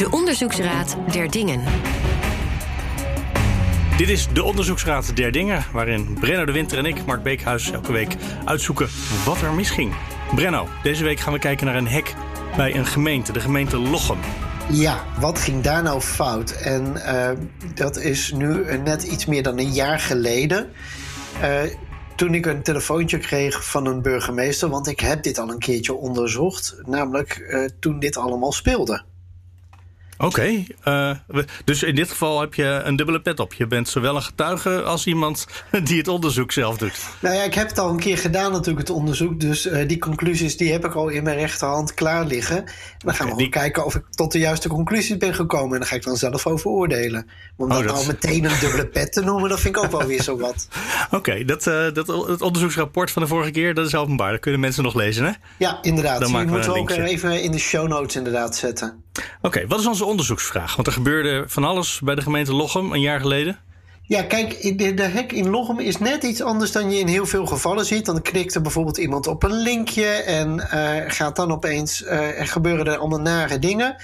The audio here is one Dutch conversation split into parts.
De Onderzoeksraad der Dingen. Dit is de Onderzoeksraad der Dingen, waarin Brenno de Winter en ik, Mark Beekhuis, elke week uitzoeken wat er misging. Brenno, deze week gaan we kijken naar een hek bij een gemeente, de gemeente Lochem. Ja, wat ging daar nou fout? En uh, dat is nu net iets meer dan een jaar geleden. Uh, toen ik een telefoontje kreeg van een burgemeester, want ik heb dit al een keertje onderzocht, namelijk uh, toen dit allemaal speelde. Oké, okay, uh, dus in dit geval heb je een dubbele pet op. Je bent zowel een getuige als iemand die het onderzoek zelf doet. Nou ja, ik heb het al een keer gedaan natuurlijk, het onderzoek. Dus uh, die conclusies die heb ik al in mijn rechterhand klaar liggen. En dan gaan we die... kijken of ik tot de juiste conclusies ben gekomen. En daar ga ik dan zelf over oordelen. Maar om oh, dat nou meteen een dubbele pet te noemen, dat vind ik ook wel weer zo wat. Oké, okay, dat, uh, dat, het onderzoeksrapport van de vorige keer, dat is openbaar. Dat kunnen mensen nog lezen, hè? Ja, inderdaad. Dan moeten we ook even in de show notes inderdaad zetten. Oké, wat is onze onderzoeksvraag? Want er gebeurde van alles bij de gemeente Lochem een jaar geleden. Ja, kijk, de, de hek in Lochem is net iets anders dan je in heel veel gevallen ziet. Dan klikt er bijvoorbeeld iemand op een linkje en uh, gaat dan opeens, uh, er gebeuren er allemaal nare dingen.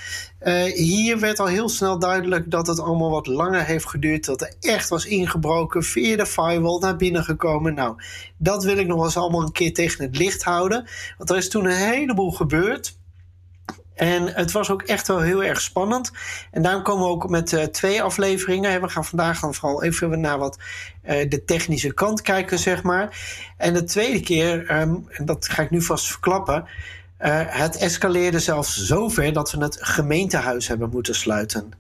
Uh, hier werd al heel snel duidelijk dat het allemaal wat langer heeft geduurd. Dat er echt was ingebroken, via de firewall naar binnen gekomen. Nou, dat wil ik nog eens allemaal een keer tegen het licht houden. Want er is toen een heleboel gebeurd. En het was ook echt wel heel erg spannend. En daarom komen we ook met uh, twee afleveringen. We gaan vandaag dan vooral even naar wat uh, de technische kant kijken, zeg maar. En de tweede keer, um, en dat ga ik nu vast verklappen. Uh, het escaleerde zelfs zover dat we het gemeentehuis hebben moeten sluiten.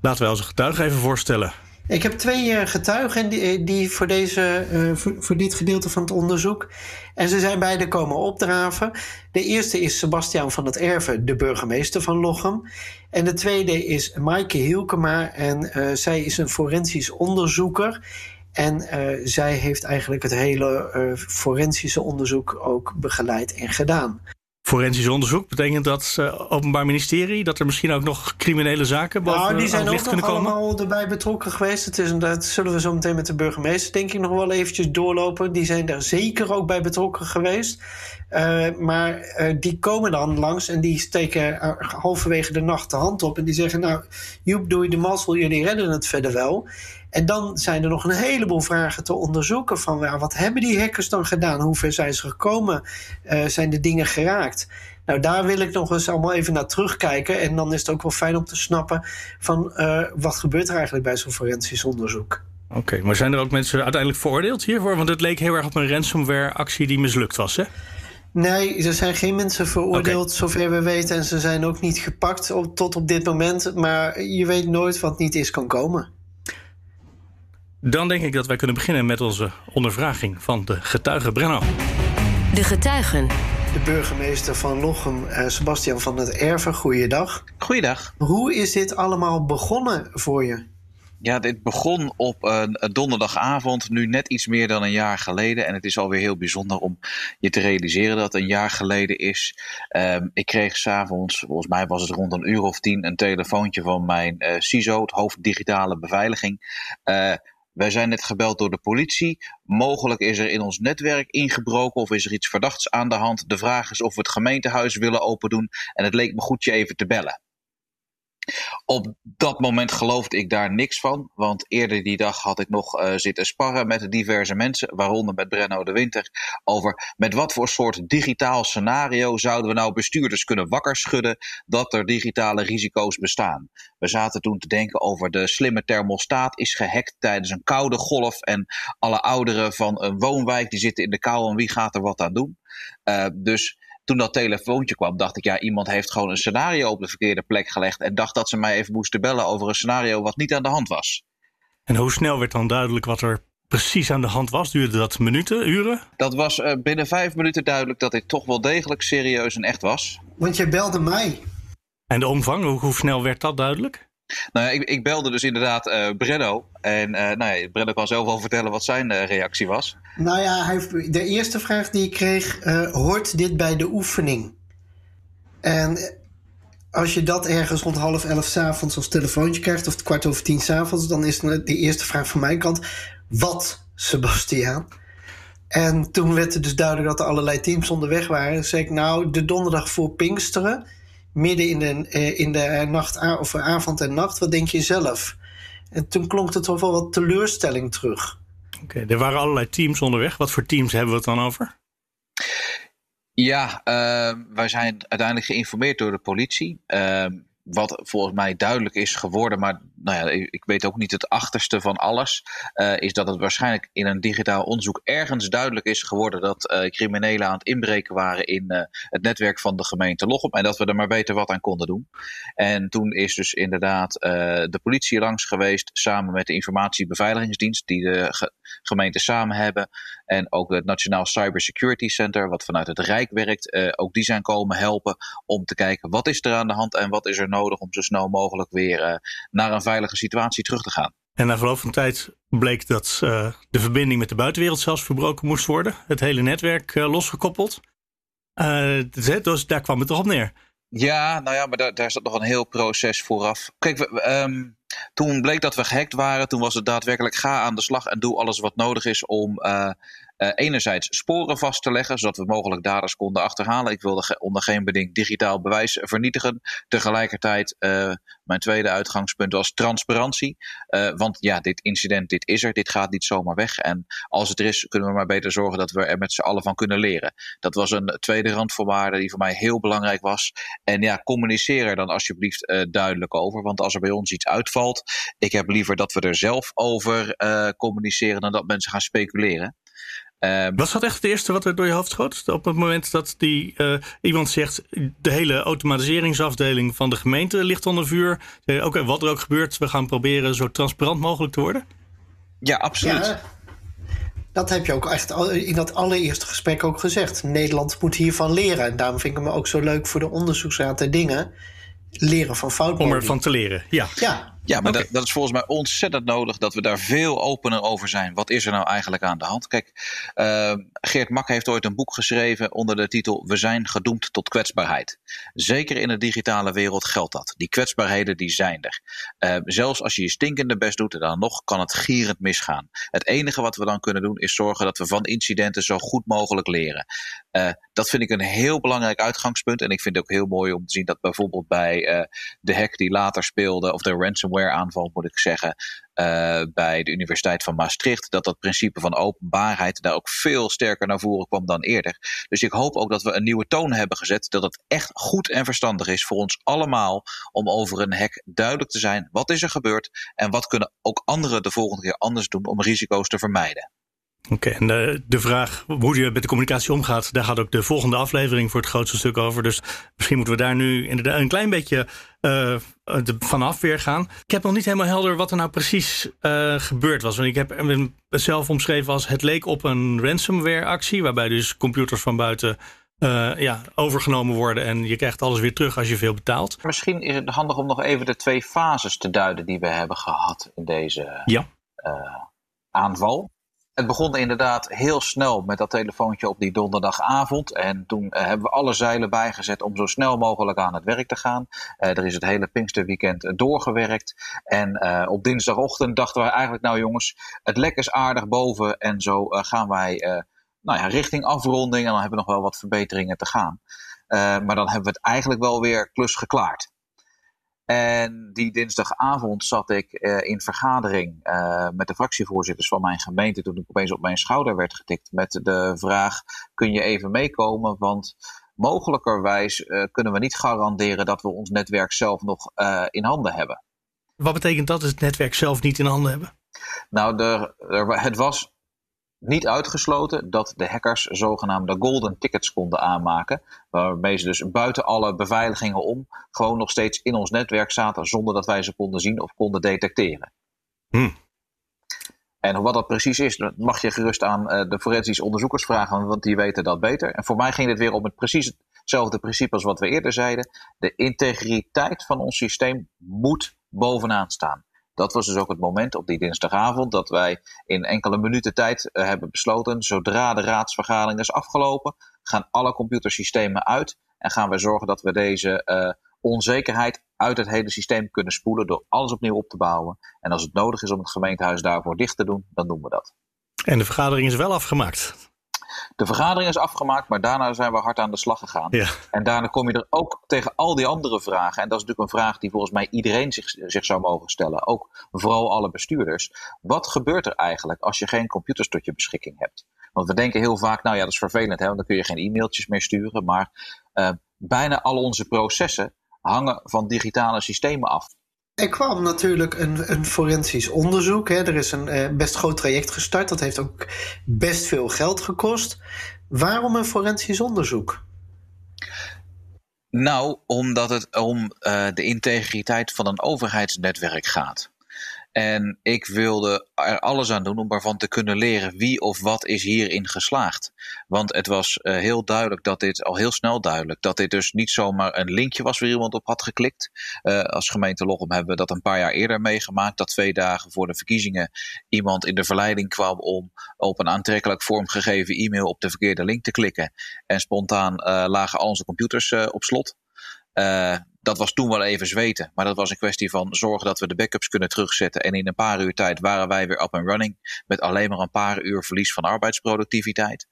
Laten we onze getuigen even voorstellen. Ik heb twee getuigen die, die voor, deze, uh, voor, dit gedeelte van het onderzoek. En ze zijn beide komen opdraven. De eerste is Sebastiaan van het Erven, de burgemeester van Lochem. En de tweede is Maaike Hielkema. En zij is een forensisch onderzoeker. En zij heeft eigenlijk het hele forensische onderzoek ook begeleid en gedaan. Forensisch onderzoek, betekent dat uh, Openbaar Ministerie dat er misschien ook nog criminele zaken boven nou, die zijn ook nog allemaal erbij betrokken geweest. Het is, dat zullen we zo meteen met de burgemeester denk ik nog wel eventjes doorlopen. Die zijn daar zeker ook bij betrokken geweest. Uh, maar uh, die komen dan langs en die steken halverwege de nacht de hand op. En die zeggen, nou, Joep, doe je de mazzel, jullie redden het verder wel. En dan zijn er nog een heleboel vragen te onderzoeken. Van ja, wat hebben die hackers dan gedaan? Hoe ver zijn ze gekomen? Zijn de dingen geraakt? Nou, daar wil ik nog eens allemaal even naar terugkijken. En dan is het ook wel fijn om te snappen van wat gebeurt er eigenlijk bij zo'n forensisch onderzoek. Oké, maar zijn er ook mensen uiteindelijk veroordeeld hiervoor? Want het leek heel erg op een ransomware-actie die mislukt was, hè? Nee, er zijn geen mensen veroordeeld, okay. zover we weten. En ze zijn ook niet gepakt op, tot op dit moment. Maar je weet nooit wat niet is kan komen. Dan denk ik dat wij kunnen beginnen met onze ondervraging van de getuige Brenno. De getuigen. De burgemeester van Lochem, uh, Sebastian van het Erven, goeiedag. Goeiedag. Hoe is dit allemaal begonnen voor je? Ja, dit begon op een donderdagavond, nu net iets meer dan een jaar geleden. En het is alweer heel bijzonder om je te realiseren dat het een jaar geleden is. Um, ik kreeg s'avonds, volgens mij was het rond een uur of tien, een telefoontje van mijn uh, CISO, het hoofd digitale beveiliging. Uh, wij zijn net gebeld door de politie. Mogelijk is er in ons netwerk ingebroken of is er iets verdachts aan de hand. De vraag is of we het gemeentehuis willen open doen. En het leek me goed je even te bellen. Op dat moment geloofde ik daar niks van, want eerder die dag had ik nog uh, zitten sparren met diverse mensen, waaronder met Brenno de Winter, over met wat voor soort digitaal scenario zouden we nou bestuurders kunnen wakker schudden dat er digitale risico's bestaan. We zaten toen te denken over de slimme thermostaat is gehackt tijdens een koude golf en alle ouderen van een woonwijk die zitten in de kou en wie gaat er wat aan doen. Uh, dus toen dat telefoontje kwam, dacht ik, ja, iemand heeft gewoon een scenario op de verkeerde plek gelegd. En dacht dat ze mij even moesten bellen over een scenario wat niet aan de hand was. En hoe snel werd dan duidelijk wat er precies aan de hand was? Duurde dat minuten, uren? Dat was uh, binnen vijf minuten duidelijk dat dit toch wel degelijk serieus en echt was. Want je belde mij. En de omvang, hoe, hoe snel werd dat duidelijk? Nou ja, ik, ik, belde dus inderdaad uh, Brenno. En uh, nou ja, Brenno kan zelf wel vertellen wat zijn uh, reactie was. Nou ja, hij, de eerste vraag die ik kreeg: hoort dit bij de oefening? En als je dat ergens rond half elf s'avonds als telefoontje krijgt, of kwart over tien s'avonds, dan is de eerste vraag van mijn kant: wat, Sebastiaan? En toen werd het dus duidelijk dat er allerlei teams onderweg waren. Zeg ik, nou, de donderdag voor Pinksteren midden in de, eh, in de nacht, of avond en nacht. Wat denk je zelf? En toen klonk er toch wel wat teleurstelling terug. Oké, er waren allerlei teams onderweg. Wat voor teams hebben we het dan over? Ja, uh, wij zijn uiteindelijk geïnformeerd door de politie. Uh, wat volgens mij duidelijk is geworden, maar nou ja, ik weet ook niet het achterste van alles, uh, is dat het waarschijnlijk in een digitaal onderzoek ergens duidelijk is geworden dat uh, criminelen aan het inbreken waren in uh, het netwerk van de gemeente Lochem en dat we er maar beter wat aan konden doen. En toen is dus inderdaad de politie langs geweest, samen met de informatiebeveiligingsdienst die de ge gemeente samen hebben en ook het Nationaal Cybersecurity Center, wat vanuit het Rijk werkt, ook die zijn komen helpen om te kijken wat is er aan de hand en wat is er nodig om zo snel mogelijk weer naar een veilige situatie terug te gaan. En na verloop van tijd bleek dat uh, de verbinding met de buitenwereld zelfs verbroken moest worden. Het hele netwerk uh, losgekoppeld. dus daar kwam het toch op neer. Ja, nou ja, maar daar, daar zat nog een heel proces vooraf. Kijk, we, um, toen bleek dat we gehackt waren. Toen was het daadwerkelijk ga aan de slag en doe alles wat nodig is om uh, enerzijds sporen vast te leggen, zodat we mogelijk daders konden achterhalen. Ik wilde onder geen beding digitaal bewijs vernietigen. Tegelijkertijd, uh, mijn tweede uitgangspunt was transparantie. Uh, want ja, dit incident, dit is er, dit gaat niet zomaar weg. En als het er is, kunnen we maar beter zorgen dat we er met z'n allen van kunnen leren. Dat was een tweede randvoorwaarde die voor mij heel belangrijk was. En ja, communiceer er dan alsjeblieft duidelijk over. Want als er bij ons iets uitvalt, ik heb liever dat we er zelf over communiceren dan dat mensen gaan speculeren. Uh, was dat echt het eerste wat er door je hoofd schoot? Op het moment dat die, uh, iemand zegt: de hele automatiseringsafdeling van de gemeente ligt onder vuur. Oké, wat er ook gebeurt, we gaan proberen zo transparant mogelijk te worden? Ja, absoluut. Ja, dat heb je ook echt in dat allereerste gesprek ook gezegd. Nederland moet hiervan leren. En daarom vind ik me ook zo leuk voor de onderzoeksraad der dingen. Leren van fouten. Om ervan te leren, ja. Ja, ja, maar okay. dat, dat, is volgens mij ontzettend nodig dat we daar veel opener over zijn. Wat is er nou eigenlijk aan de hand? Kijk, uh, Geert Mak heeft ooit een boek geschreven onder de titel We zijn gedoemd tot kwetsbaarheid. Zeker in de digitale wereld geldt dat. Die kwetsbaarheden die zijn er. Uh, zelfs als je je stinkende best doet, dan nog kan het gierend misgaan. Het enige wat we dan kunnen doen is zorgen dat we van incidenten zo goed mogelijk leren. Uh, dat vind ik een heel belangrijk uitgangspunt. En ik vind het ook heel mooi om te zien dat bijvoorbeeld bij de hack die later speelde, of de ransomware aanval, moet ik zeggen, uh, bij de Universiteit van Maastricht, dat dat principe van openbaarheid daar ook veel sterker naar voren kwam dan eerder. Dus ik hoop ook dat we een nieuwe toon hebben gezet, dat het echt goed en verstandig is voor ons allemaal om over een hek duidelijk te zijn. Wat is er gebeurd en wat kunnen ook anderen de volgende keer anders doen om risico's te vermijden? Oké, okay, en de, de, vraag hoe je met de communicatie omgaat, daar gaat ook de volgende aflevering voor het grootste stuk over. Dus misschien moeten we daar nu inderdaad een klein beetje uh, vanaf weer gaan. Ik heb nog niet helemaal helder wat er nou precies uh, gebeurd was. Want ik heb het zelf omschreven als het leek op een ransomware actie, waarbij dus computers van buiten uh, ja, overgenomen worden en je krijgt alles weer terug als je veel betaalt. Misschien is het handig om nog even de twee fases te duiden die we hebben gehad in deze ja. aanval. Het begon inderdaad heel snel met dat telefoontje op die donderdagavond. En toen uh, hebben we alle zeilen bijgezet om zo snel mogelijk aan het werk te gaan. Uh, er is het hele Pinksterweekend doorgewerkt. En uh, op dinsdagochtend dachten wij eigenlijk, nou jongens, het lek is aardig boven. En zo gaan wij nou ja, richting afronding. En dan hebben we nog wel wat verbeteringen te gaan. maar dan hebben we het eigenlijk wel weer klus geklaard. En die dinsdagavond zat ik uh, in vergadering uh, met de fractievoorzitters van mijn gemeente toen ik opeens op mijn schouder werd getikt met de vraag: kun je even meekomen? Want mogelijkerwijs uh, kunnen we niet garanderen dat we ons netwerk zelf nog in handen hebben. Wat betekent dat, het netwerk zelf niet in handen hebben? Nou, de, er, het was niet uitgesloten dat de hackers zogenaamde golden tickets konden aanmaken. Waarmee ze dus buiten alle beveiligingen om gewoon nog steeds in ons netwerk zaten zonder dat wij ze konden zien of konden detecteren. Hmm. En wat dat precies is, dat mag je gerust aan uh, de forensisch onderzoekers vragen, want die weten dat beter. En voor mij ging het weer om het precies hetzelfde principe als wat we eerder zeiden. De integriteit van ons systeem moet bovenaan staan. Dat was dus ook het moment op die dinsdagavond dat wij in enkele minuten tijd uh, hebben besloten, zodra de raadsvergadering is afgelopen, gaan alle computersystemen uit en gaan wij zorgen dat we deze uh, onzekerheid uit het hele systeem kunnen spoelen door alles opnieuw op te bouwen. En als het nodig is om het gemeentehuis daarvoor dicht te doen, dan doen we dat. En de vergadering is wel afgemaakt. De vergadering is afgemaakt, maar daarna zijn we hard aan de slag gegaan. Ja. En daarna kom je er ook tegen al die andere vragen. En dat is natuurlijk een vraag die volgens mij iedereen zich, zich zou mogen stellen. Ook vooral alle bestuurders. Wat gebeurt er eigenlijk als je geen computers tot je beschikking hebt? Want we denken heel vaak, nou ja, dat is vervelend, hè, want dan kun je geen e-mailtjes meer sturen. Maar uh, bijna al onze processen hangen van digitale systemen af. Er kwam natuurlijk een, een forensisch onderzoek. Hè. Er is een uh, best groot traject gestart. Dat heeft ook best veel geld gekost. Waarom een forensisch onderzoek? Nou, omdat het om uh, de integriteit van een overheidsnetwerk gaat. En ik wilde er alles aan doen om ervan te kunnen leren wie of wat is hierin geslaagd. Want het was uh, heel duidelijk dat dit, al heel snel duidelijk, dat dit dus niet zomaar een linkje was waar iemand op had geklikt. Uh, als gemeente Lochem hebben we dat een paar jaar eerder meegemaakt. Dat twee dagen voor de verkiezingen iemand in de verleiding kwam om op een aantrekkelijk vormgegeven e-mail op de verkeerde link te klikken. En spontaan uh, lagen al onze computers op slot. Uh, dat was toen wel even zweten. Maar dat was een kwestie van zorgen dat we de backups kunnen terugzetten. En in een paar uur tijd waren wij weer up and running. Met alleen maar een paar uur verlies van arbeidsproductiviteit.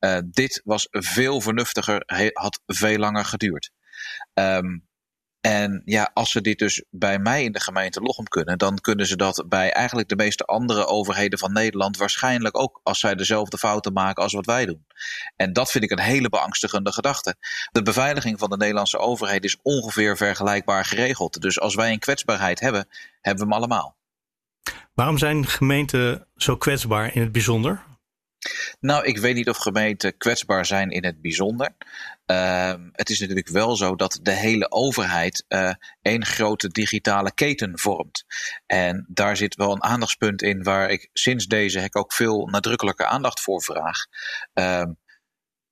Uh, dit was veel vernuftiger, had veel langer geduurd. Um, en ja, als ze dit dus bij mij in de gemeente Lochem kunnen, dan kunnen ze dat bij eigenlijk de meeste andere overheden van Nederland waarschijnlijk ook als zij dezelfde fouten maken als wat wij doen. En dat vind ik een hele beangstigende gedachte. De beveiliging van de Nederlandse overheid is ongeveer vergelijkbaar geregeld. Dus als wij een kwetsbaarheid hebben, hebben we hem allemaal. Waarom zijn gemeenten zo kwetsbaar in het bijzonder? Nou, ik weet niet of gemeenten kwetsbaar zijn in het bijzonder. Uh, het is natuurlijk wel zo dat de hele overheid uh, één grote digitale keten vormt. En daar zit wel een aandachtspunt in waar ik sinds deze hek ook veel nadrukkelijke aandacht voor vraag. Uh,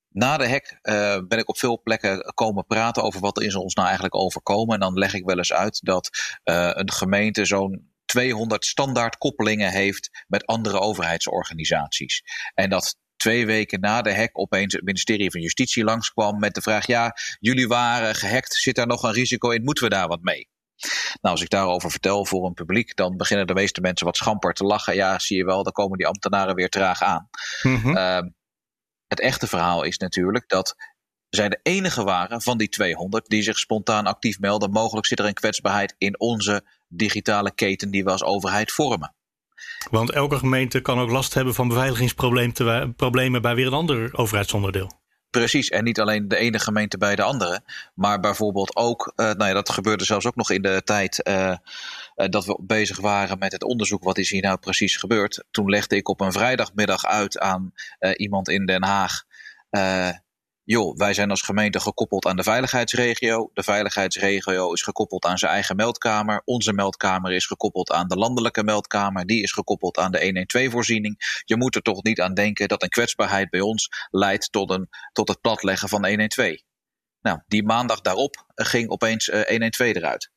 na de hek uh, ben ik op veel plekken komen praten over wat er is ons nou eigenlijk overkomen. En dan leg ik wel eens uit dat uh, een gemeente zo'n 200 standaard koppelingen heeft met andere overheidsorganisaties. En dat twee weken na de hack opeens het ministerie van Justitie langskwam met de vraag: ja, jullie waren gehackt, zit daar nog een risico in, moeten we daar wat mee? Nou, als ik daarover vertel voor een publiek, dan beginnen de meeste mensen wat schamper te lachen. Ja, zie je wel, dan komen die ambtenaren weer traag aan. Mm-hmm. Uh, het echte verhaal is natuurlijk dat zij de enige waren van die 200 die zich spontaan actief melden. Mogelijk zit er een kwetsbaarheid in onze digitale keten die we als overheid vormen. Want elke gemeente kan ook last hebben van beveiligingsproblemen bij weer een ander overheidsonderdeel. Precies, en niet alleen de ene gemeente bij de andere, maar bijvoorbeeld ook, uh, nou ja, dat gebeurde zelfs ook nog in de tijd uh, uh, dat we bezig waren met het onderzoek, wat is hier nou precies gebeurd. Toen legde ik op een vrijdagmiddag uit aan iemand in Den Haag joh, wij zijn als gemeente gekoppeld aan de veiligheidsregio. De veiligheidsregio is gekoppeld aan zijn eigen meldkamer. Onze meldkamer is gekoppeld aan de landelijke meldkamer. Die is gekoppeld aan de 112-voorziening. Je moet er toch niet aan denken dat een kwetsbaarheid bij ons leidt tot, een, tot het platleggen van 112. Nou, die maandag daarop ging opeens uh, 112 eruit.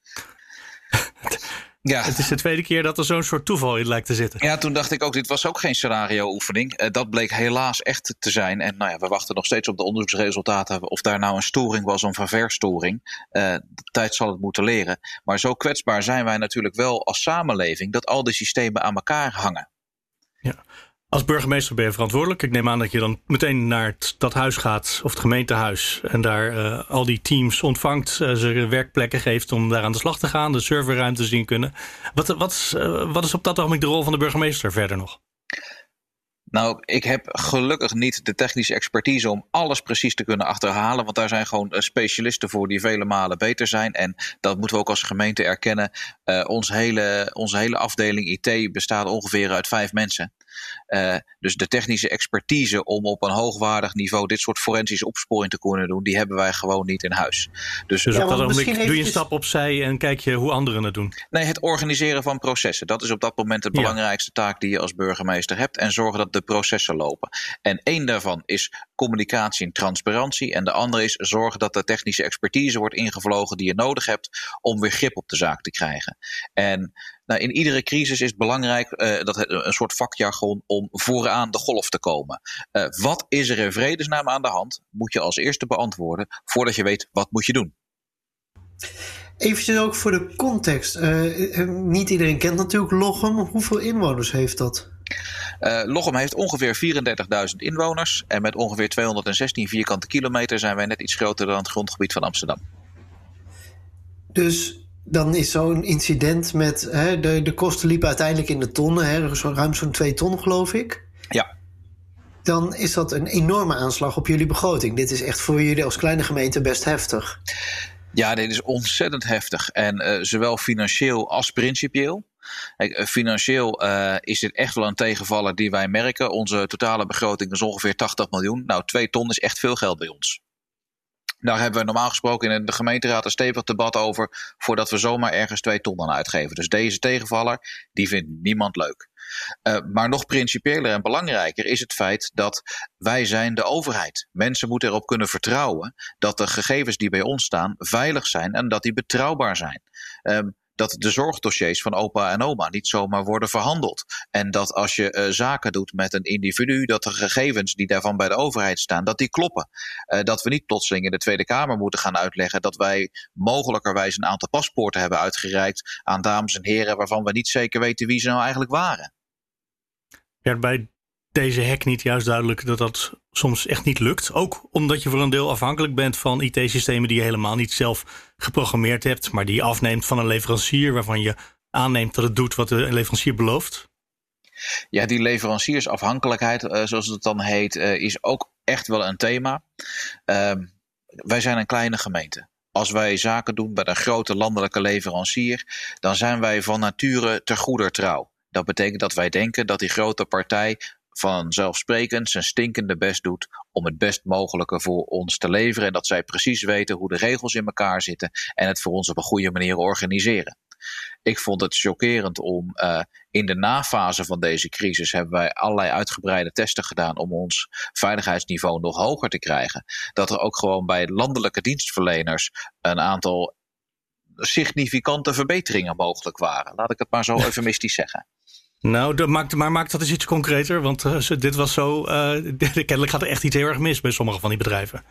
Ja. Het is de tweede keer dat er zo'n soort toeval in lijkt te zitten. Ja, toen dacht ik ook, dit was ook geen scenario-oefening. Uh, dat bleek helaas echt te zijn. En nou ja, we wachten nog steeds op de onderzoeksresultaten. Of daar nou een storing was of een verstoring. Uh, de tijd zal het moeten leren. Maar zo kwetsbaar zijn wij natuurlijk wel als samenleving dat al die systemen aan elkaar hangen. Ja. Als burgemeester ben je verantwoordelijk. Ik neem aan dat je dan meteen naar het stadhuis gaat of het gemeentehuis. En daar uh, al die teams ontvangt, uh, ze werkplekken geeft om daar aan de slag te gaan, de serverruimte zien kunnen. Wat, wat, uh, wat is op dat ogenblik de rol van de burgemeester verder nog? Nou, ik heb gelukkig niet de technische expertise om alles precies te kunnen achterhalen. Want daar zijn gewoon specialisten voor die vele malen beter zijn. En dat moeten we ook als gemeente erkennen. Ons hele, onze hele afdeling IT bestaat ongeveer uit vijf mensen. Uh, dus de technische expertise om op een hoogwaardig niveau dit soort forensische opsporing te kunnen doen, die hebben wij gewoon niet in huis. Dus, dus ja, op dat ogenblik doe je een stap opzij en kijk je hoe anderen het doen? Nee, het organiseren van processen. Dat is op dat moment de belangrijkste ja. taak die je als burgemeester hebt. En zorgen dat de processen lopen. En één daarvan is communicatie en transparantie. En de andere is zorgen dat de technische expertise wordt ingevlogen die je nodig hebt om weer grip op de zaak te krijgen. En nou, in iedere crisis is het belangrijk, uh, dat het een soort vakjargon, om vooraan de golf te komen. Uh, wat is er in vredesnaam aan de hand? Moet je als eerste beantwoorden voordat je weet wat moet je doen. Even ook voor de context. Uh, niet iedereen kent natuurlijk Lochem. Hoeveel inwoners heeft dat? Uh, Lochem heeft ongeveer 34.000 inwoners. En met ongeveer 216 vierkante kilometer zijn wij net iets groter dan het grondgebied van Amsterdam. Dus dan is zo'n incident met. Hè, de, de kosten liepen uiteindelijk in de tonnen, hè, zo, ruim zo'n 2 ton, geloof ik. Ja. Dan is dat een enorme aanslag op jullie begroting. Dit is echt voor jullie als kleine gemeente best heftig. Ja, dit is ontzettend heftig. En uh, zowel financieel als principieel. Kijk, financieel uh, is dit echt wel een tegenvaller die wij merken. Onze totale begroting is ongeveer 80 miljoen. Nou, 2 ton is echt veel geld bij ons. Daar hebben we normaal gesproken in de gemeenteraad een stevig debat over. voordat we zomaar ergens twee ton aan uitgeven. Dus deze tegenvaller, die vindt niemand leuk. Uh, maar nog principiëler en belangrijker is het feit dat wij zijn de overheid. Mensen moeten erop kunnen vertrouwen dat de gegevens die bij ons staan veilig zijn en dat die betrouwbaar zijn. Um, dat de zorgdossiers van opa en oma niet zomaar worden verhandeld. En dat als je uh, zaken doet met een individu, dat de gegevens die daarvan bij de overheid staan, dat die kloppen. Uh, dat we niet plotseling in de Tweede Kamer moeten gaan uitleggen dat wij mogelijkerwijs een aantal paspoorten hebben uitgereikt aan dames en heren waarvan we niet zeker weten wie ze nou eigenlijk waren. Ja, bij deze hack niet juist duidelijk dat dat soms echt niet lukt. Ook omdat je voor een deel afhankelijk bent van IT-systemen die je helemaal niet zelf geprogrammeerd hebt, maar die afneemt van een leverancier waarvan je aanneemt dat het doet wat de leverancier belooft. Ja, die leveranciersafhankelijkheid, uh, zoals het dan heet, uh, is ook echt wel een thema. Uh, wij zijn een kleine gemeente. Als wij zaken doen bij een grote landelijke leverancier, dan zijn wij van nature ter goeder trouw. Dat betekent dat wij denken dat die grote partij vanzelfsprekend zijn stinkende best doet om het best mogelijke voor ons te leveren. En dat zij precies weten hoe de regels in elkaar zitten en het voor ons op een goede manier organiseren. Ik vond het chockerend om uh, in de nafase van deze crisis hebben wij allerlei uitgebreide testen gedaan om ons veiligheidsniveau nog hoger te krijgen. Dat er ook gewoon bij landelijke dienstverleners een aantal significante verbeteringen mogelijk waren. Laat ik het maar zo eufemistisch zeggen. Nou, maakt, maar maakt dat eens iets concreter. Want uh, dit was zo. Uh, kennelijk gaat er echt iets heel erg mis bij sommige van die bedrijven.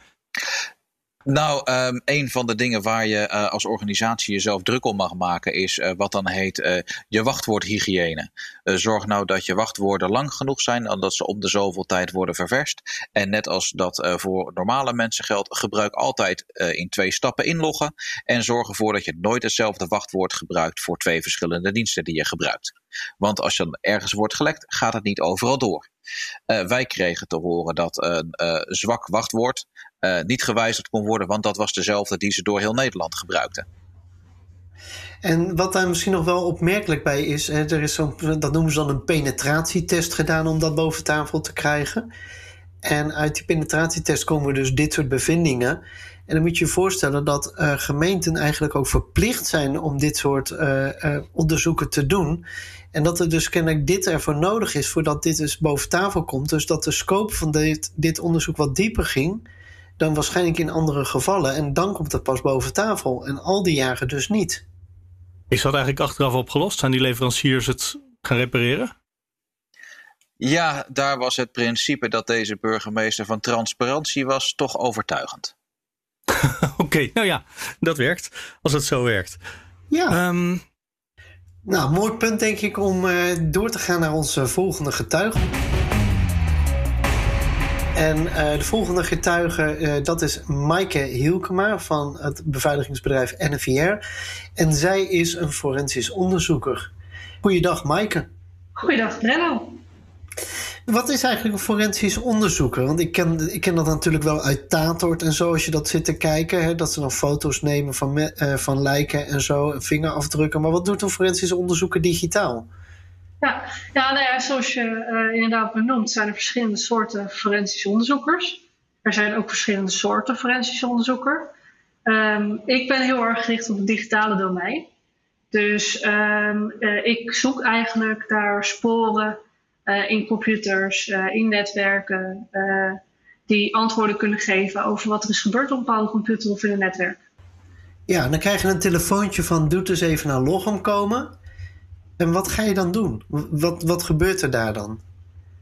Nou, um, een van de dingen waar je uh, als organisatie jezelf druk om mag maken is uh, wat dan heet uh, je wachtwoordhygiëne. zorg nou dat je wachtwoorden lang genoeg zijn en dat ze om de zoveel tijd worden ververst. En net als dat voor normale mensen geldt, gebruik altijd in twee stappen inloggen. En zorg ervoor dat je nooit hetzelfde wachtwoord gebruikt voor twee verschillende diensten die je gebruikt. Want als je ergens wordt gelekt, gaat het niet overal door. Wij kregen te horen dat een zwak wachtwoord uh, niet gewijzigd kon worden, want dat was dezelfde die ze door heel Nederland gebruikten. En wat daar misschien nog wel opmerkelijk bij is, hè, er is zo'n, dat noemen ze dan een penetratietest gedaan om dat boven tafel te krijgen. En uit die penetratietest komen dus dit soort bevindingen. En dan moet je je voorstellen dat uh, gemeenten eigenlijk ook verplicht zijn om dit soort uh, onderzoeken te doen. En dat er dus kennelijk dit ervoor nodig is voordat dit dus boven tafel komt. Dus dat de scope van dit, dit onderzoek wat dieper ging dan waarschijnlijk in andere gevallen. En dan komt het pas boven tafel. En al die jaren dus niet. Is dat eigenlijk achteraf opgelost? Zijn die leveranciers het gaan repareren? Ja, daar was het principe dat deze burgemeester van transparantie was toch overtuigend. Oké, okay, nou ja, dat werkt. Als het zo werkt. Ja. Um... Nou, mooi punt denk ik om uh, door te gaan naar onze volgende getuige. En uh, de volgende getuige, uh, dat is Maaike Hielkema van het beveiligingsbedrijf NVR. En zij is een forensisch onderzoeker. Goeiedag Maaike. Goeiedag Brenno. Wat is eigenlijk een forensisch onderzoeker? Want ik ken, ik ken dat natuurlijk wel uit Tatort en zo, als je dat zit te kijken. Hè, dat ze dan foto's nemen van, uh, van lijken en zo, en vingerafdrukken. Maar wat doet een forensisch onderzoeker digitaal? Ja, ja, nou ja zoals je uh, inderdaad benoemt, zijn er verschillende soorten forensische onderzoekers. Er zijn ook verschillende soorten forensische onderzoeker. Um, ik ben heel erg gericht op het digitale domein. Dus um, uh, ik zoek eigenlijk naar sporen uh, in computers, in netwerken, die antwoorden kunnen geven over wat er is gebeurd op een bepaalde computer of in een netwerk. Ja, dan krijg je een telefoontje van doe dus even naar Logom komen. En wat ga je dan doen? Wat, wat gebeurt er daar dan?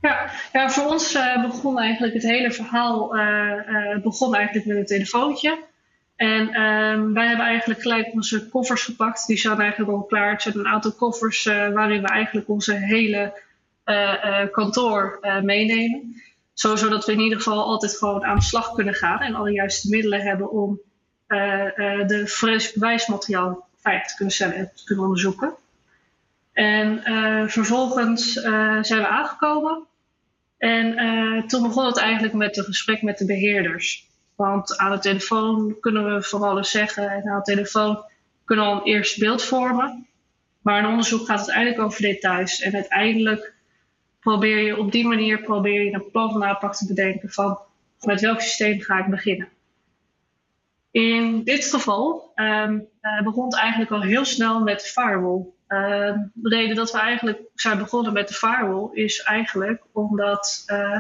Ja, ja voor ons uh, begon eigenlijk het hele verhaal uh, uh, begon eigenlijk met een telefoontje. En ehm, wij hebben eigenlijk gelijk onze koffers gepakt. Die staan eigenlijk al klaar. Het zijn een aantal koffers waarin we eigenlijk onze hele kantoor meenemen. Sowieso dat we in ieder geval altijd gewoon aan de slag kunnen gaan en alle juiste middelen hebben om de forensisch bewijsmateriaal veilig te kunnen stellen en te kunnen onderzoeken. En vervolgens zijn we aangekomen. En toen begon het eigenlijk met een gesprek met de beheerders. Want aan de telefoon kunnen we van alles zeggen. En aan de telefoon kunnen we al een eerst beeld vormen. Maar een onderzoek gaat uiteindelijk over details. En uiteindelijk probeer je op die manier probeer je een plan van aanpak te bedenken van met welk systeem ga ik beginnen. In dit geval uh, begon het eigenlijk al heel snel met firewall. Uh, de reden dat we eigenlijk zijn begonnen met de firewall is eigenlijk omdat uh,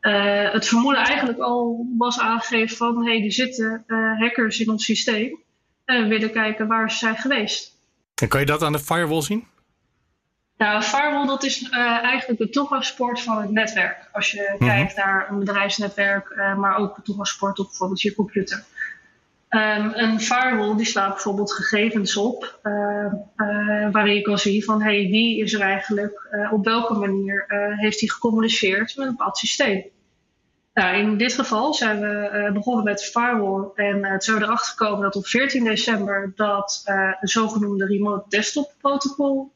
uh, het vermoeden eigenlijk al was aangegeven van hey, er zitten uh, hackers in ons systeem. En we willen kijken waar ze zijn geweest. En kan je dat aan de firewall zien? Nou, firewall dat is eigenlijk de toegangspoort van het netwerk. Als je mm -hmm. kijkt naar een bedrijfsnetwerk, maar ook de toegangspoort op bijvoorbeeld je computer. Um, een firewall die slaat bijvoorbeeld gegevens op uh, uh, waarin je kan zien van hey, wie is er eigenlijk, uh, op welke manier heeft hij gecommuniceerd met een bepaald systeem. Nou, in dit geval zijn we begonnen met firewall en het we erachter gekomen dat op 14 december dat de zogenoemde remote desktop protocol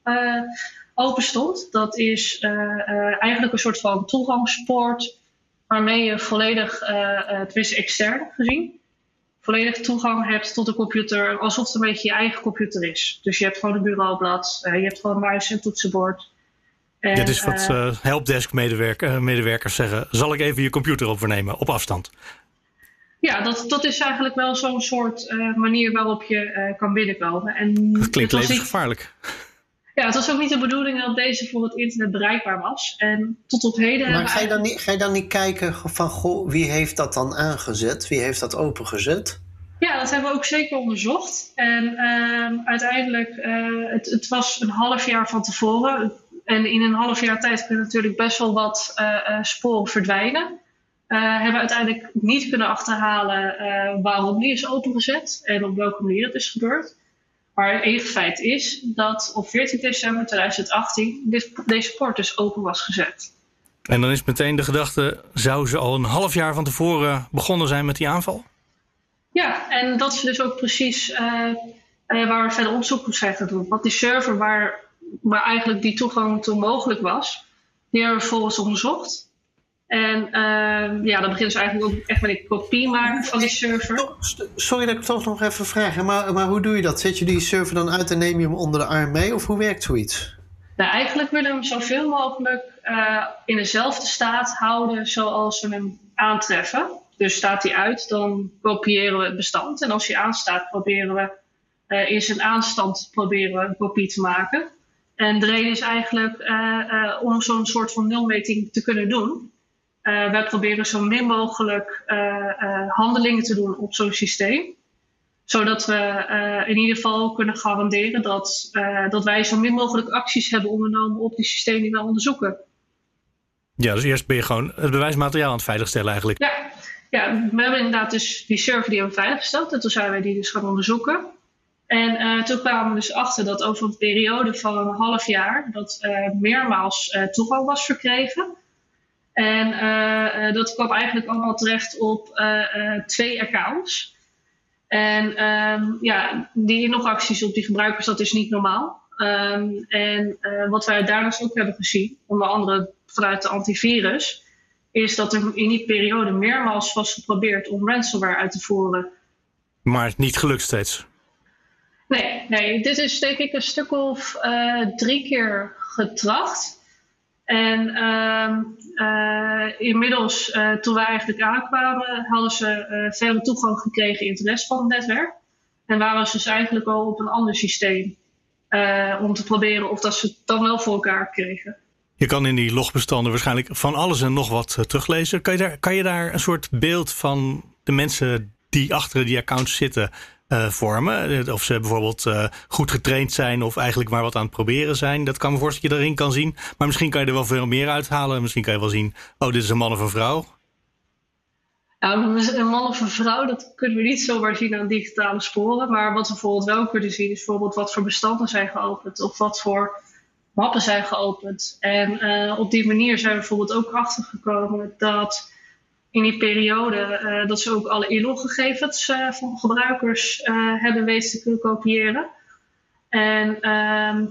open stond. Dat is eigenlijk een soort van toegangspoort waarmee je volledig, tenminste extern gezien, volledig toegang hebt tot de computer alsof het een beetje je eigen computer is. Dus je hebt gewoon een bureaublad, uh, je hebt gewoon muis en toetsenbord. En, Dit is wat uh, helpdesk medewerker, medewerkers zeggen. Zal ik even je computer overnemen op afstand? Ja, dat, dat is eigenlijk wel zo'n soort uh, manier waarop je kan binnenkomen. En dat klinkt levensgevaarlijk. Ja, het was ook niet de bedoeling dat deze voor het internet bereikbaar was. En tot op heden. Maar ga je, dan niet, ga je dan niet kijken van goh, wie heeft dat dan aangezet? Wie heeft dat opengezet? Ja, dat hebben we ook zeker onderzocht. En uh, uiteindelijk, uh, het, het, was een half jaar van tevoren. En in een half jaar tijd kunnen natuurlijk best wel wat uh, sporen verdwijnen. hebben we uiteindelijk niet kunnen achterhalen waarom die is opengezet en op welke manier het is gebeurd. Maar één feit is dat op 14 december 2018 dit, deze poort dus open was gezet. En dan is meteen de gedachte, zou ze al een half jaar van tevoren begonnen zijn met die aanval? Ja, en dat is dus ook precies uh, uh, waar we verder onderzoek op zijn gaan doen. Want die server waar, waar eigenlijk die toegang toe mogelijk was, die hebben we vervolgens onderzocht. En uh, ja, dan begint dus eigenlijk ook echt met een kopie maken van die server. Sorry dat ik toch nog even vraag, maar, maar hoe doe je dat? Zet je die server dan uit en neem je hem onder de arm mee? Of hoe werkt zoiets? Nou, eigenlijk willen we hem zoveel mogelijk uh, in dezelfde staat houden zoals we hem aantreffen. Dus staat hij uit, dan kopiëren we het bestand. En als hij aanstaat, proberen we uh, in zijn aanstand proberen we een kopie te maken. En de reden is eigenlijk uh, om zo'n soort van nulmeting te kunnen doen. Wij proberen zo min mogelijk handelingen te doen op zo'n systeem zodat we uh, in ieder geval kunnen garanderen dat, uh, dat wij zo min mogelijk acties hebben ondernomen op die systemen die we onderzoeken. Ja, dus eerst ben je gewoon het bewijsmateriaal aan het veiligstellen eigenlijk. Ja, ja we hebben inderdaad dus die server die hebben veiliggesteld en toen zijn wij die dus gaan onderzoeken. En uh, toen kwamen we dus achter dat over een periode van een half jaar dat meermaals toegang was verkregen. En dat kwam eigenlijk allemaal terecht op twee accounts. En um, ja, die inlogacties op die gebruikers, dat is niet normaal. Um, en wat wij daarnaast ook hebben gezien, onder andere vanuit de antivirus, is dat er in die periode meermaals was geprobeerd om ransomware uit te voeren. Maar niet gelukt steeds? Nee, nee, dit is denk ik een stuk of uh, drie keer getracht. En uh, uh, inmiddels, uh, toen wij eigenlijk aankwamen, hadden ze uh, verder toegang gekregen in het rest van het netwerk. En waren ze dus eigenlijk al op een ander systeem om te proberen of dat ze het dan wel voor elkaar kregen. Je kan in die logbestanden waarschijnlijk van alles en nog wat teruglezen. Kan je, daar, kan je daar een soort beeld van de mensen die achter die accounts zitten uh, vormen. Of ze bijvoorbeeld uh, goed getraind zijn of eigenlijk maar wat aan het proberen zijn. Dat kan me voorstellen dat je erin kan zien. Maar misschien kan je er wel veel meer uithalen. Misschien kan je wel zien, oh, dit is een man of een vrouw. Een man of een vrouw, dat kunnen we niet zomaar zien aan digitale sporen. Maar wat we bijvoorbeeld wel kunnen zien, is bijvoorbeeld wat voor bestanden zijn geopend. Of wat voor mappen zijn geopend. En op die manier zijn we bijvoorbeeld ook achtergekomen dat in die periode dat ze ook alle inloggegevens van gebruikers hebben weten te kunnen kopiëren. En ehm,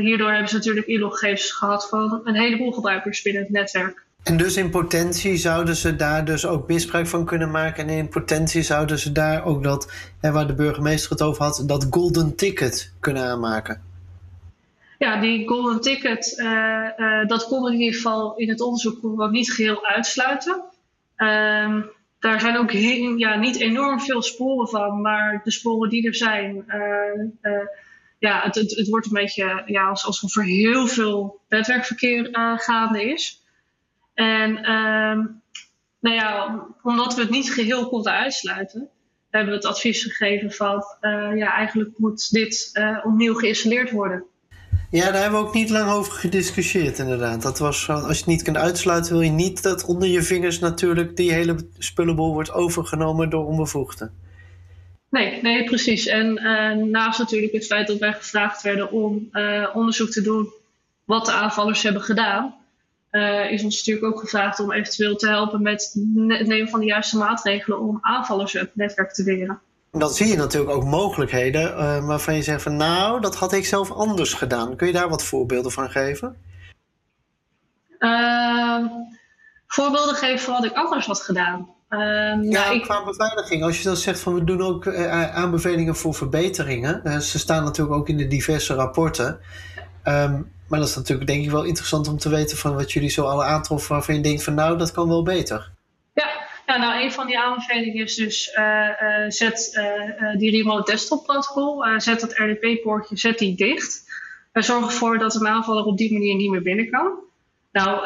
hierdoor hebben ze natuurlijk inloggegevens gehad van een heleboel gebruikers binnen het netwerk. En dus in potentie zouden ze daar dus ook misbruik van kunnen maken. En in potentie zouden ze daar ook dat, hè, waar de burgemeester het over had, dat golden ticket kunnen aanmaken. Ja, die golden ticket, dat kon in ieder geval in het onderzoek niet geheel uitsluiten. Uh, daar zijn ook ja, niet enorm veel sporen van, maar de sporen die er zijn, uh, ja, het, het, wordt een beetje ja, alsof er heel veel netwerkverkeer gaande is. En uh, nou ja, omdat we het niet geheel konden uitsluiten, hebben we het advies gegeven van uh, ja, eigenlijk moet dit uh, opnieuw geïnstalleerd worden. Ja, daar hebben we ook niet lang over gediscussieerd, inderdaad. Dat was als je het niet kunt uitsluiten, wil je niet dat onder je vingers natuurlijk die hele spullenbol wordt overgenomen door onbevoegden. Nee, nee, precies. En uh, naast natuurlijk het feit dat wij gevraagd werden om uh, onderzoek te doen wat de aanvallers hebben gedaan, uh, is ons natuurlijk ook gevraagd om eventueel te helpen met het nemen van de juiste maatregelen om aanvallers op het netwerk te weren. Dan zie je natuurlijk ook mogelijkheden uh, waarvan je zegt van nou, dat had ik zelf anders gedaan. Kun je daar wat voorbeelden van geven? Uh, voorbeelden geven van wat ik anders had gedaan. Ehm, ja, nou, ik... qua beveiliging. Als je dan zegt van we doen ook uh, aanbevelingen voor verbeteringen. ze staan natuurlijk ook in de diverse rapporten. Um, maar dat is natuurlijk denk ik wel interessant om te weten van wat jullie zo alle aantroffen waarvan je denkt van nou, dat kan wel beter. Nou een van die aanbevelingen is dus uh, uh, zet uh, die remote desktop protocol, zet dat RDP-poortje, zet die dicht. zorg ervoor dat een aanvaller op die manier niet meer binnen kan. Nou,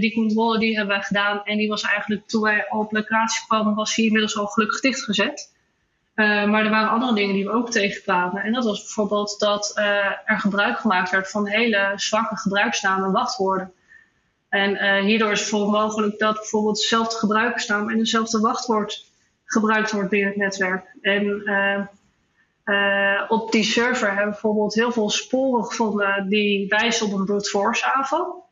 die controle die hebben we gedaan en die was eigenlijk toen wij op locatie kwamen, was die inmiddels al gelukkig dichtgezet. Maar er waren andere dingen die we ook tegenkwamen. En dat was bijvoorbeeld dat er gebruik gemaakt werd van hele zwakke gebruiksnamen en wachtwoorden. En uh, hierdoor is het bijvoorbeeld mogelijk dat bijvoorbeeld dezelfde gebruikersnaam en dezelfde wachtwoord gebruikt wordt binnen het netwerk. En op die server hebben we bijvoorbeeld heel veel sporen gevonden die wijzen op een brute force aanval.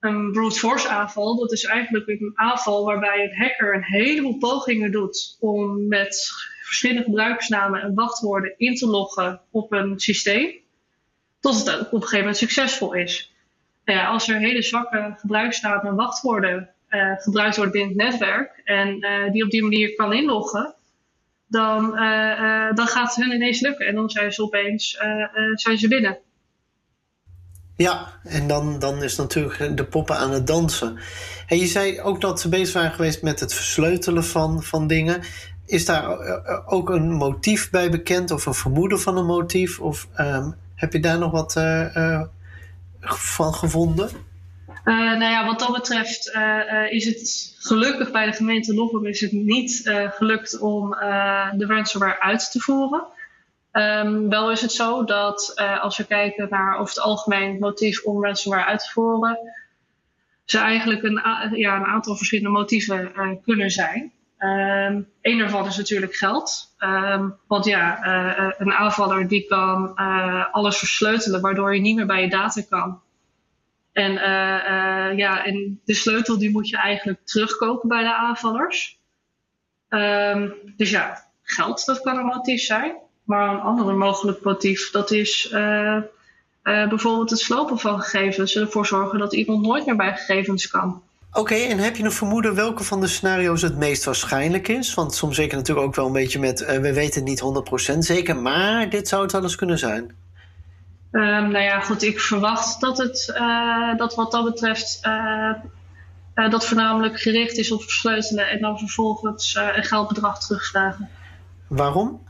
Een brute force aanval, dat is eigenlijk een aanval waarbij een hacker een heleboel pogingen doet om met verschillende gebruikersnamen en wachtwoorden in te loggen op een systeem, tot het op een gegeven moment succesvol is. Nou ja, als er hele zwakke gebruikersnamen en wachtwoorden uh, gebruikt worden binnen het netwerk en uh, die op die manier kan inloggen, dan, uh, dan gaat het hun ineens lukken en dan zijn ze opeens zijn ze binnen. Ja, en dan, dan is natuurlijk de poppen aan het dansen. En je zei ook dat ze bezig waren geweest met het versleutelen van, van dingen. Is daar eh, eh, ook een motief bij bekend of een vermoeden van een motief? Of um, heb je daar nog wat uh, van gevonden? Uh, nou ja, wat dat betreft is het gelukkig bij de gemeente Lochem is het niet gelukt om de ransomware uit te voeren. Um, wel is het zo dat als we kijken naar over het algemeen motief om ransomware uit te voeren, ze eigenlijk een, ja, een aantal verschillende motieven kunnen zijn. Um, een daarvan is natuurlijk geld. Um, want ja, uh, een aanvaller die kan uh, alles versleutelen, waardoor je niet meer bij je data kan. En, ja, en de sleutel die moet je eigenlijk terugkopen bij de aanvallers. Um, dus ja, geld, dat kan een motief zijn. Maar een ander mogelijk motief, dat is bijvoorbeeld het slopen van gegevens. Ervoor zorgen dat iemand nooit meer bij gegevens kan. Oké, en heb je een vermoeden welke van de scenario's het meest waarschijnlijk is? Want soms zeker natuurlijk ook wel een beetje met uh, we weten het niet 100% zeker, maar dit zou het wel eens kunnen zijn. Um, nou ja, goed, ik verwacht dat het uh, dat wat dat betreft uh, dat voornamelijk gericht is op versleutelen en dan vervolgens een geldbedrag terugvragen. Waarom?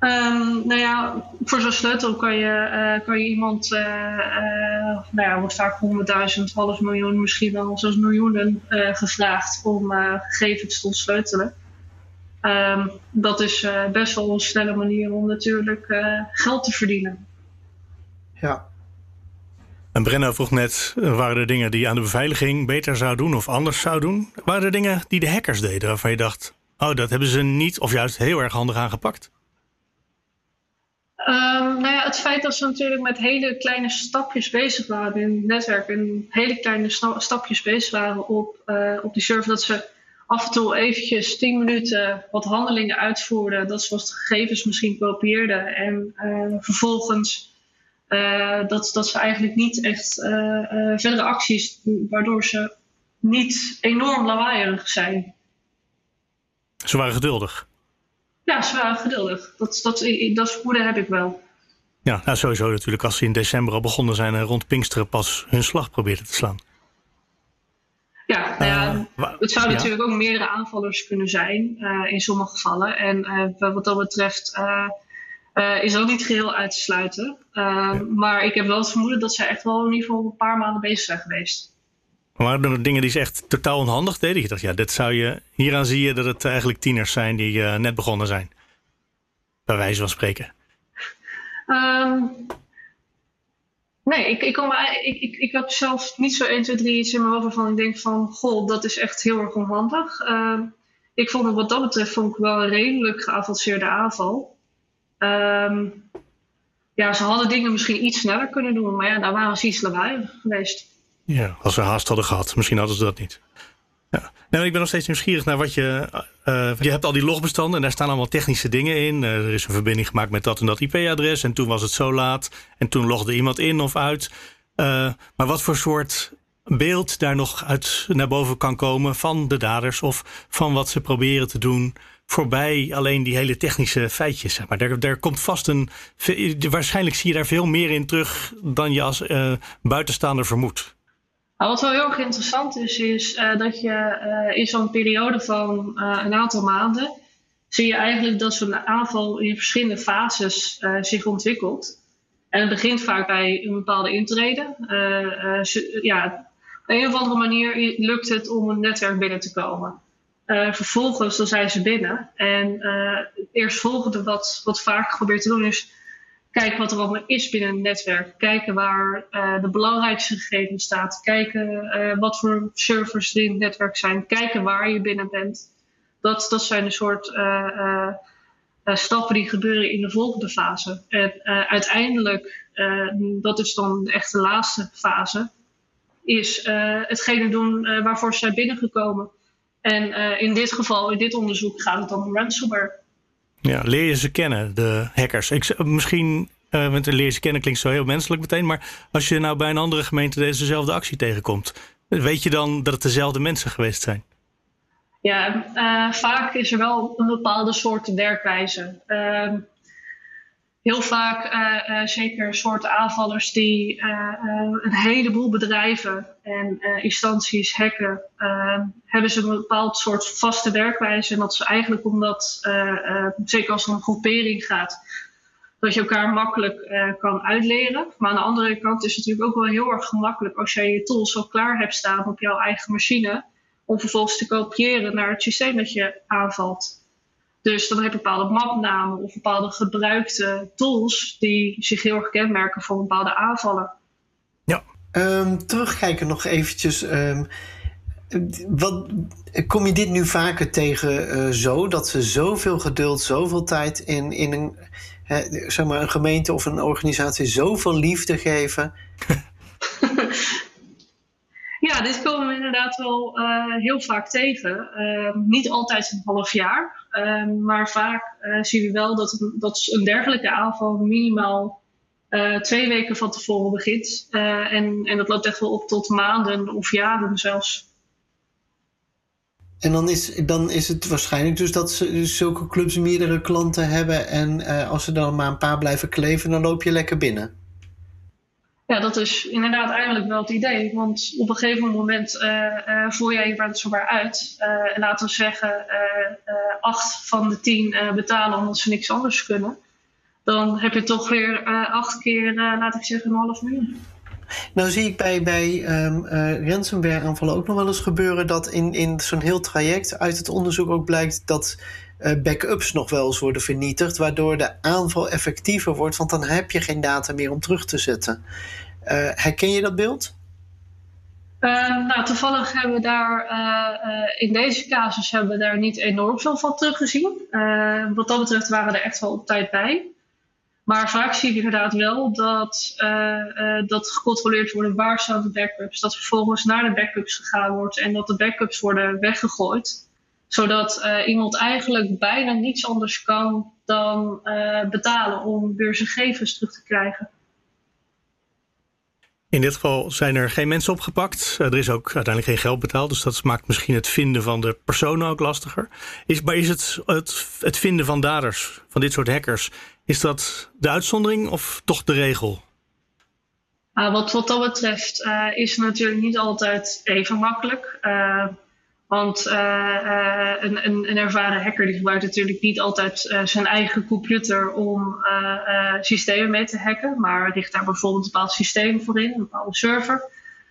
Um, nou ja, voor zo'n sleutel kan je, uh, kan je iemand, uh, uh, nou ja, wordt vaak honderdduizend, half miljoen, misschien wel zelfs miljoenen gevraagd om gegevens te ontsleutelen. Um, dat is best wel een snelle manier om natuurlijk geld te verdienen. Ja. En Brenno vroeg net, waren er dingen die je aan de beveiliging beter zou doen of anders zou doen? Waren er dingen die de hackers deden waarvan je dacht, oh, dat hebben ze niet of juist heel erg handig aangepakt? Um, nou ja, het feit dat ze natuurlijk met hele kleine stapjes bezig waren in het netwerk. En hele kleine stapjes bezig waren op, uh, op die server. Dat ze af en toe eventjes 10 minuten wat handelingen uitvoerden. Dat ze wat gegevens misschien kopieerden. En uh, vervolgens uh, dat, dat ze eigenlijk niet echt verdere acties waardoor ze niet enorm lawaaierig zijn. Ze waren geduldig. Ja, ze waren geduldig. Dat, dat, dat vermoeden heb ik wel. Ja, nou sowieso natuurlijk als ze in december al begonnen zijn en rond Pinksteren pas hun slag probeerden te slaan. Ja, nou ja uh, het zou natuurlijk ook meerdere aanvallers kunnen zijn uh, in sommige gevallen. En uh, wat dat betreft is ook niet geheel uit te sluiten. Ja. Maar ik heb wel het vermoeden dat ze echt wel in ieder geval een paar maanden bezig zijn geweest. Maar er dingen die ze echt totaal onhandig deden? Je dacht, ja, dit zou je, hieraan zie je dat het eigenlijk tieners zijn die uh, net begonnen zijn. Bij wijze van spreken. Um, nee, ik, ik, kom, ik, ik, ik heb zelf niet zo 1, 2, 3 iets in mijn hoofd waarvan ik denk van... Goh, dat is echt heel erg onhandig. Uh, ik vond het wat dat betreft vond ik wel een redelijk geavanceerde aanval. Um, ja, ze hadden dingen misschien iets sneller kunnen doen. Maar ja, daar waren ze iets lawaai geweest. Ja, als ze haast hadden gehad. Misschien hadden ze dat niet. Ja. Nou, ik ben nog steeds nieuwsgierig naar wat je. Uh, je hebt al die logbestanden en daar staan allemaal technische dingen in. Uh, er is een verbinding gemaakt met dat en dat IP-adres. En toen was het zo laat. En toen logde iemand in of uit. Maar wat voor soort beeld daar nog uit naar boven kan komen van de daders of van wat ze proberen te doen. Voorbij alleen die hele technische feitjes. Maar. daar, daar komt vast een. Waarschijnlijk zie je daar veel meer in terug dan je als buitenstaander vermoedt. Nou, wat wel heel erg interessant is, is uh, dat je uh, in zo'n periode van uh, een aantal maanden zie je eigenlijk dat zo'n aanval in verschillende fases zich ontwikkelt. En het begint vaak bij een bepaalde intrede. ja, op een of andere manier lukt het om een netwerk binnen te komen. vervolgens dan zijn ze binnen. En het eerstvolgende wat, wat vaak geprobeerd te doen is kijken wat er allemaal is binnen een netwerk. Kijken waar uh, de belangrijkste gegevens staat. Kijken uh, wat voor servers er in het netwerk zijn. Kijken waar je binnen bent. Dat, dat zijn een soort uh, stappen die gebeuren in de volgende fase. En uiteindelijk, dat is dan echt de laatste fase, is hetgene doen waarvoor ze zijn binnengekomen. En in dit geval, in dit onderzoek, gaat het om ransomware. Ja, leer je ze kennen, de hackers. Ik, misschien, uh, want leer ze kennen klinkt zo heel menselijk meteen. Maar als je nou bij een andere gemeente dezezelfde actie tegenkomt, weet je dan dat het dezelfde mensen geweest zijn? Ja, uh, vaak is er wel een bepaalde soort werkwijze. Uh, heel vaak uh, zeker soorten aanvallers die een heleboel bedrijven en instanties hacken, hebben ze een bepaald soort vaste werkwijze. En dat is eigenlijk omdat, zeker als het om groepering gaat, dat je elkaar makkelijk kan uitleren. Maar aan de andere kant is het natuurlijk ook wel heel erg gemakkelijk als jij je tools al klaar hebt staan op jouw eigen machine, om vervolgens te kopiëren naar het systeem dat je aanvalt. Dus dan heb je bepaalde mapnamen of bepaalde gebruikte tools die zich heel erg kenmerken voor bepaalde aanvallen. Ja. Um, terugkijken nog eventjes. Um, wat, kom je dit nu vaker tegen uh, zo? Dat ze zoveel geduld, zoveel tijd in, in een, hè, zeg maar een gemeente of een organisatie zoveel liefde geven? Ja, dit komen we inderdaad wel uh, heel vaak tegen. Uh, niet altijd een half jaar, uh, maar vaak uh, zien we wel dat, dat een dergelijke aanval minimaal twee weken van tevoren begint. en, en dat loopt echt wel op tot maanden of jaren zelfs. En dan is, dan is het waarschijnlijk dus dat dus zulke clubs meerdere klanten hebben. En als ze dan maar een paar blijven kleven, dan loop je lekker binnen ja, dat is inderdaad eigenlijk wel het idee. Want op een gegeven moment uh, uh, voer jij je ransomware uit. Uh, en laten we zeggen, acht van de tien betalen omdat ze niks anders kunnen. Dan heb je toch weer acht keer, laat ik zeggen, een half miljoen. Nou zie ik bij, bij um, ransomware aanvallen ook nog wel eens gebeuren dat in, in zo'n heel traject uit het onderzoek ook blijkt dat backups nog wel eens worden vernietigd, waardoor de aanval effectiever wordt, want dan heb je geen data meer om terug te zetten. Uh, herken je dat beeld? Uh, nou, toevallig hebben we daar in deze casus hebben we daar niet enorm veel van teruggezien. wat dat betreft waren we er echt wel op tijd bij. Maar vaak zie je inderdaad wel dat, dat gecontroleerd worden waar staan de backups. Dat vervolgens naar de backups gegaan wordt en dat de backups worden weggegooid. Zodat uh, iemand eigenlijk bijna niets anders kan dan betalen om weer zijn gegevens terug te krijgen. In dit geval zijn er geen mensen opgepakt. er is ook uiteindelijk geen geld betaald. Dus dat maakt misschien het vinden van de personen ook lastiger. Is, maar is het, het, het vinden van daders, van dit soort hackers, is dat de uitzondering of toch de regel? Uh, wat, wat dat betreft uh, is het natuurlijk niet altijd even makkelijk. Uh, want een, een, een, ervaren hacker die gebruikt natuurlijk niet altijd zijn eigen computer om systemen mee te hacken. Maar richt daar bijvoorbeeld een bepaald systeem voor in, een bepaalde server.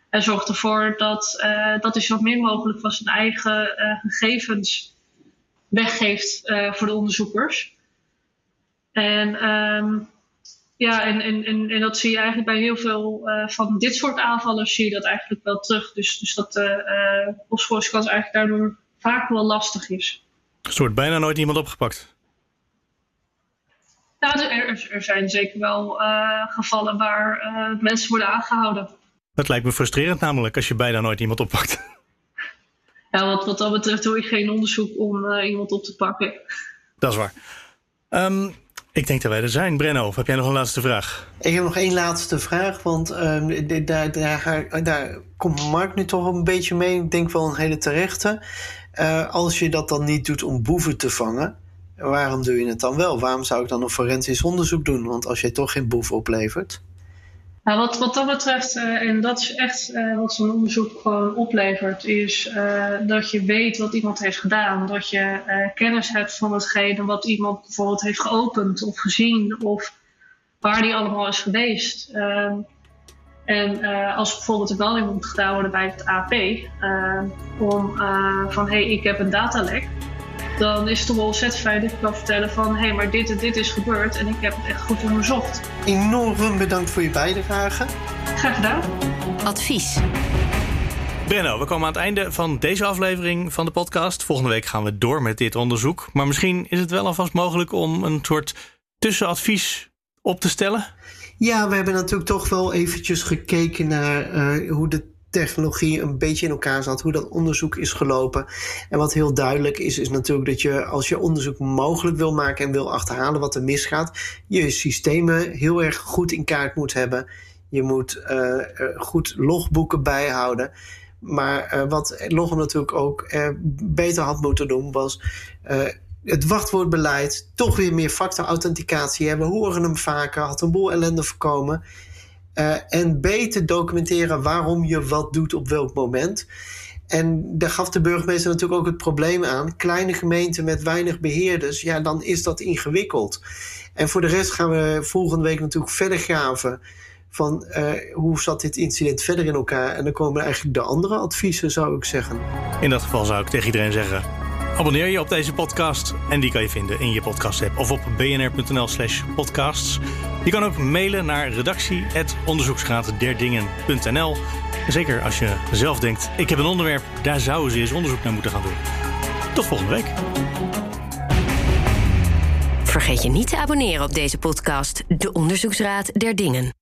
En zorgt ervoor dat, dat hij zo min mogelijk van zijn eigen gegevens weggeeft voor de onderzoekers. En um, ja, en, en, en, en, dat zie je eigenlijk bij heel veel uh, van dit soort aanvallen zie je dat eigenlijk wel terug. Dus, dus dat de uh, opsporingskans eigenlijk daardoor vaak wel lastig is. Er wordt bijna nooit iemand opgepakt. Nou, er, er zijn zeker wel gevallen waar mensen worden aangehouden. Dat lijkt me frustrerend namelijk, als je bijna nooit iemand oppakt. Ja, wat, wat dat betreft doe ik geen onderzoek om iemand op te pakken. Dat is waar. Um, ik denk dat wij er zijn. Brenno, heb jij nog een laatste vraag? Ik heb nog één laatste vraag, want um, daar, daar, daar, komt Mark nu toch een beetje mee. Ik denk wel een hele terechte. Uh, als je dat dan niet doet om boeven te vangen, waarom doe je het dan wel? Waarom zou ik dan een forensisch onderzoek doen? Want als je toch geen boef oplevert. Nou, wat, wat dat betreft, uh, en dat is echt uh, wat zo'n onderzoek gewoon oplevert, is uh, dat je weet wat iemand heeft gedaan. Dat je kennis hebt van hetgene wat iemand bijvoorbeeld heeft geopend of gezien of waar die allemaal is geweest. Ehm, en als bijvoorbeeld een melding moet gedaan worden bij het AP, om van hé, hey, ik heb een datalek dan is het toch wel ontzettend fijn dat ik kan vertellen van... hé, hey, maar dit en dit is gebeurd en ik heb het echt goed onderzocht. Enorm bedankt voor je bijdrage. Graag gedaan. Advies. Brenno, we komen aan het einde van deze aflevering van de podcast. Volgende week gaan we door met dit onderzoek. Maar misschien is het wel alvast mogelijk om een soort tussenadvies op te stellen? Ja, we hebben natuurlijk toch wel eventjes gekeken naar uh, hoe de technologie een beetje in elkaar zat, hoe dat onderzoek is gelopen. En wat heel duidelijk is, is natuurlijk dat je als je onderzoek mogelijk wil maken en wil achterhalen wat er misgaat, je systemen heel erg goed in kaart moet hebben. Je moet uh, goed logboeken bijhouden. Maar uh, wat Logom natuurlijk ook beter had moeten doen, was het wachtwoordbeleid, toch weer meer factor-authenticatie hebben. We horen hem vaker, had een boel ellende voorkomen. Uh, en beter documenteren waarom je wat doet op welk moment. En daar gaf de burgemeester natuurlijk ook het probleem aan. Kleine gemeenten met weinig beheerders, ja, dan is dat ingewikkeld. En voor de rest gaan we volgende week natuurlijk verder graven van uh, hoe zat dit incident verder in elkaar. En dan komen eigenlijk de andere adviezen, zou ik zeggen. In dat geval zou ik tegen iedereen zeggen Abonneer je op deze podcast en die kan je vinden in je podcast-app of op bnr.nl/slash podcasts. Je kan ook mailen naar redactie.onderzoeksraadderdingen.nl. Zeker als je zelf denkt: ik heb een onderwerp, daar zouden ze eens onderzoek naar moeten gaan doen. Tot volgende week. Vergeet je niet te abonneren op deze podcast, De Onderzoeksraad der Dingen.